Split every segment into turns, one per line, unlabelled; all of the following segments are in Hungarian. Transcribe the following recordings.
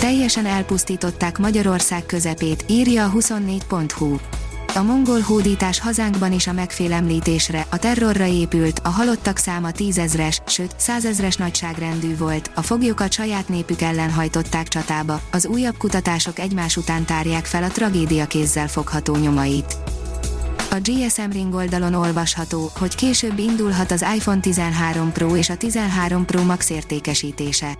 Teljesen elpusztították Magyarország közepét, írja a 24.hu. A mongol hódítás hazánkban is a megfélemlítésre, a terrorra épült, a halottak száma tízezres, sőt, százezres nagyságrendű volt, a foglyokat saját népük ellen hajtották csatába, az újabb kutatások egymás után tárják fel a tragédia kézzel fogható nyomait. A GSM Ring oldalon olvasható, hogy később indulhat az iPhone 13 Pro és a 13 Pro Max értékesítése.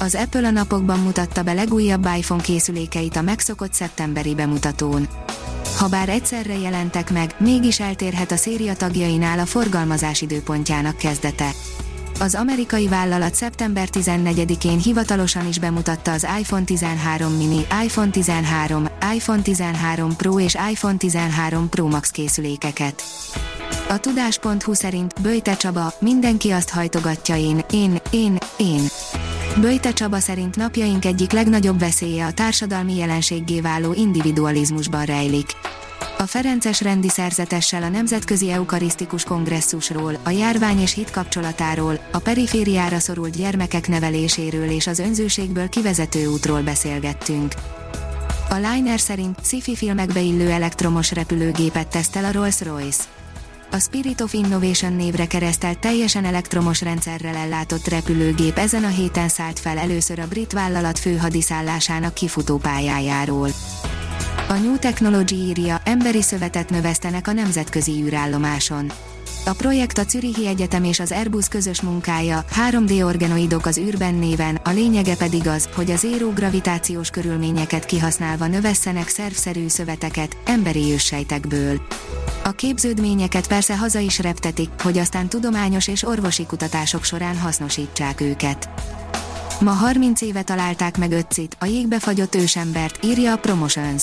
Az Apple a napokban mutatta be legújabb iPhone készülékeit a megszokott szeptemberi bemutatón. Habár egyszerre jelentek meg, mégis eltérhet a széria tagjainál a forgalmazás időpontjának kezdete. Az amerikai vállalat szeptember 14-én hivatalosan is bemutatta az iPhone 13 mini, iPhone 13, iPhone 13 Pro és iPhone 13 Pro Max készülékeket. A tudás.hu szerint Böjte Csaba, mindenki azt hajtogatja én, én, én, én. Böjte Csaba szerint napjaink egyik legnagyobb veszélye a társadalmi jelenséggé váló individualizmusban rejlik. A Ferences rendi szerzetessel a Nemzetközi Eukarisztikus Kongresszusról, a járvány és hit kapcsolatáról, a perifériára szorult gyermekek neveléséről és az önzőségből kivezető útról beszélgettünk. A Liner szerint sci-fi filmekbe illő elektromos repülőgépet tesztel a Rolls-Royce. A Spirit of Innovation névre keresztelt teljesen elektromos rendszerrel ellátott repülőgép ezen a héten szállt fel először a brit vállalat főhadiszállásának kifutó pályájáról. A New Technology írja, emberi szövetet növesztenek a nemzetközi űrállomáson. A projekt a Zürichi Egyetem és az Airbus közös munkája, 3D organoidok az űrben néven, a lényege pedig az, hogy az éró gravitációs körülményeket kihasználva növesszenek szervszerű szöveteket, emberi őssejtekből. A képződményeket persze haza is reptetik, hogy aztán tudományos és orvosi kutatások során hasznosítsák őket. Ma 30 éve találták meg Öccit, a jégbe fagyott ősembert, írja a Promotions.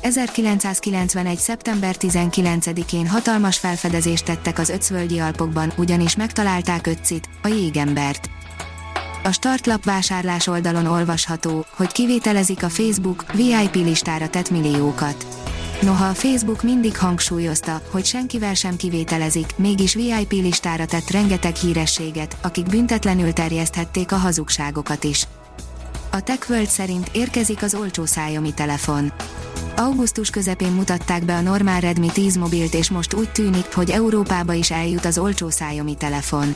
1991. szeptember 19-én hatalmas felfedezést tettek az Öcvölgyi Alpokban, ugyanis megtalálták Öccit, a jégembert. A startlap vásárlás oldalon olvasható, hogy kivételezik a Facebook, VIP listára tett milliókat. Noha a Facebook mindig hangsúlyozta, hogy senkivel sem kivételezik, mégis VIP listára tett rengeteg hírességet, akik büntetlenül terjeszthették a hazugságokat is. A TechWorld szerint érkezik az olcsó szájomi telefon. Augusztus közepén mutatták be a normál Redmi 10 mobilt és most úgy tűnik, hogy Európába is eljut az olcsó szájomi telefon.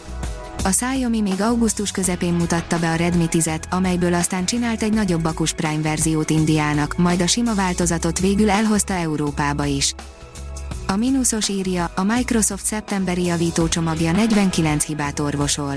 A Xiaomi még augusztus közepén mutatta be a Redmi 10-et, amelyből aztán csinált egy nagyobb akus Prime verziót Indiának, majd a sima változatot végül elhozta Európába is. A mínuszos írja, a Microsoft szeptemberi javítócsomagja 49 hibát orvosol.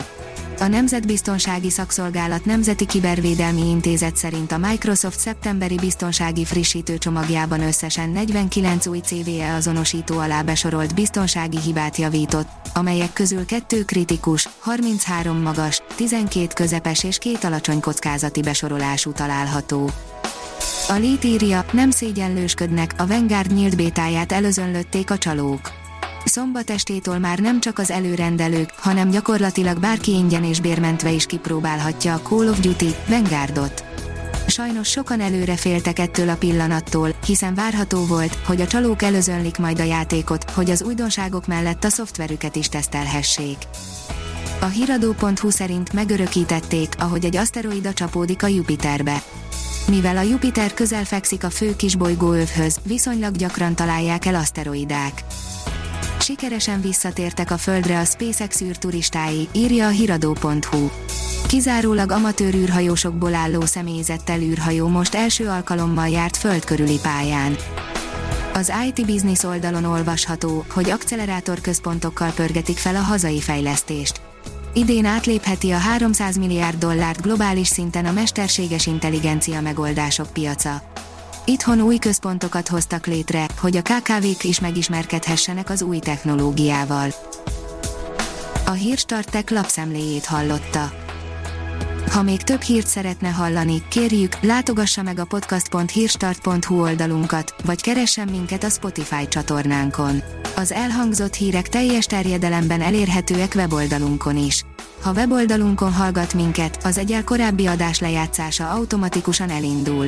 A Nemzetbiztonsági Szakszolgálat Nemzeti Kibervédelmi Intézet szerint a Microsoft szeptemberi biztonsági frissítő csomagjában összesen 49 új CVE azonosító alá besorolt biztonsági hibát javított, amelyek közül kettő kritikus, 33 magas, 12 közepes és két alacsony kockázati besorolású található. A Lít írja, nem szégyenlősködnek, a Vanguard nyílt bétáját előzönlötték a csalók. Szombat estétől már nem csak az előrendelők, hanem gyakorlatilag bárki ingyen és bérmentve is kipróbálhatja a Call of Duty Vanguardot. Sajnos sokan előre féltek ettől a pillanattól, hiszen várható volt, hogy a csalók előzönlik majd a játékot, hogy az újdonságok mellett a szoftverüket is tesztelhessék. A hiradó.hu szerint megörökítették, ahogy egy aszteroida csapódik a Jupiterbe. Mivel a Jupiter közel fekszik a fő kisbolygó övhöz, viszonylag gyakran találják el aszteroidák. Sikeresen visszatértek a Földre a SpaceX űrturistái, írja a hiradó.hu. Kizárólag amatőr űrhajósokból álló személyzettel űrhajó most első alkalommal járt földkörüli pályán. Az IT Business oldalon olvasható, hogy akkelerátorközpontokkal pörgetik fel a hazai fejlesztést. Idén átlépheti a 300 milliárd dollárt globális szinten a mesterséges intelligencia megoldások piaca. Itthon új központokat hoztak létre, hogy a KKV-k is megismerkedhessenek az új technológiával. A Hírstartek lapszemléjét hallotta. Ha még több hírt szeretne hallani, kérjük, látogassa meg a podcast.hírstart.hu oldalunkat, vagy keressen minket a Spotify csatornánkon. Az elhangzott hírek teljes terjedelemben elérhetőek weboldalunkon is. Ha weboldalunkon hallgat minket, az egyel korábbi adás lejátszása automatikusan elindul.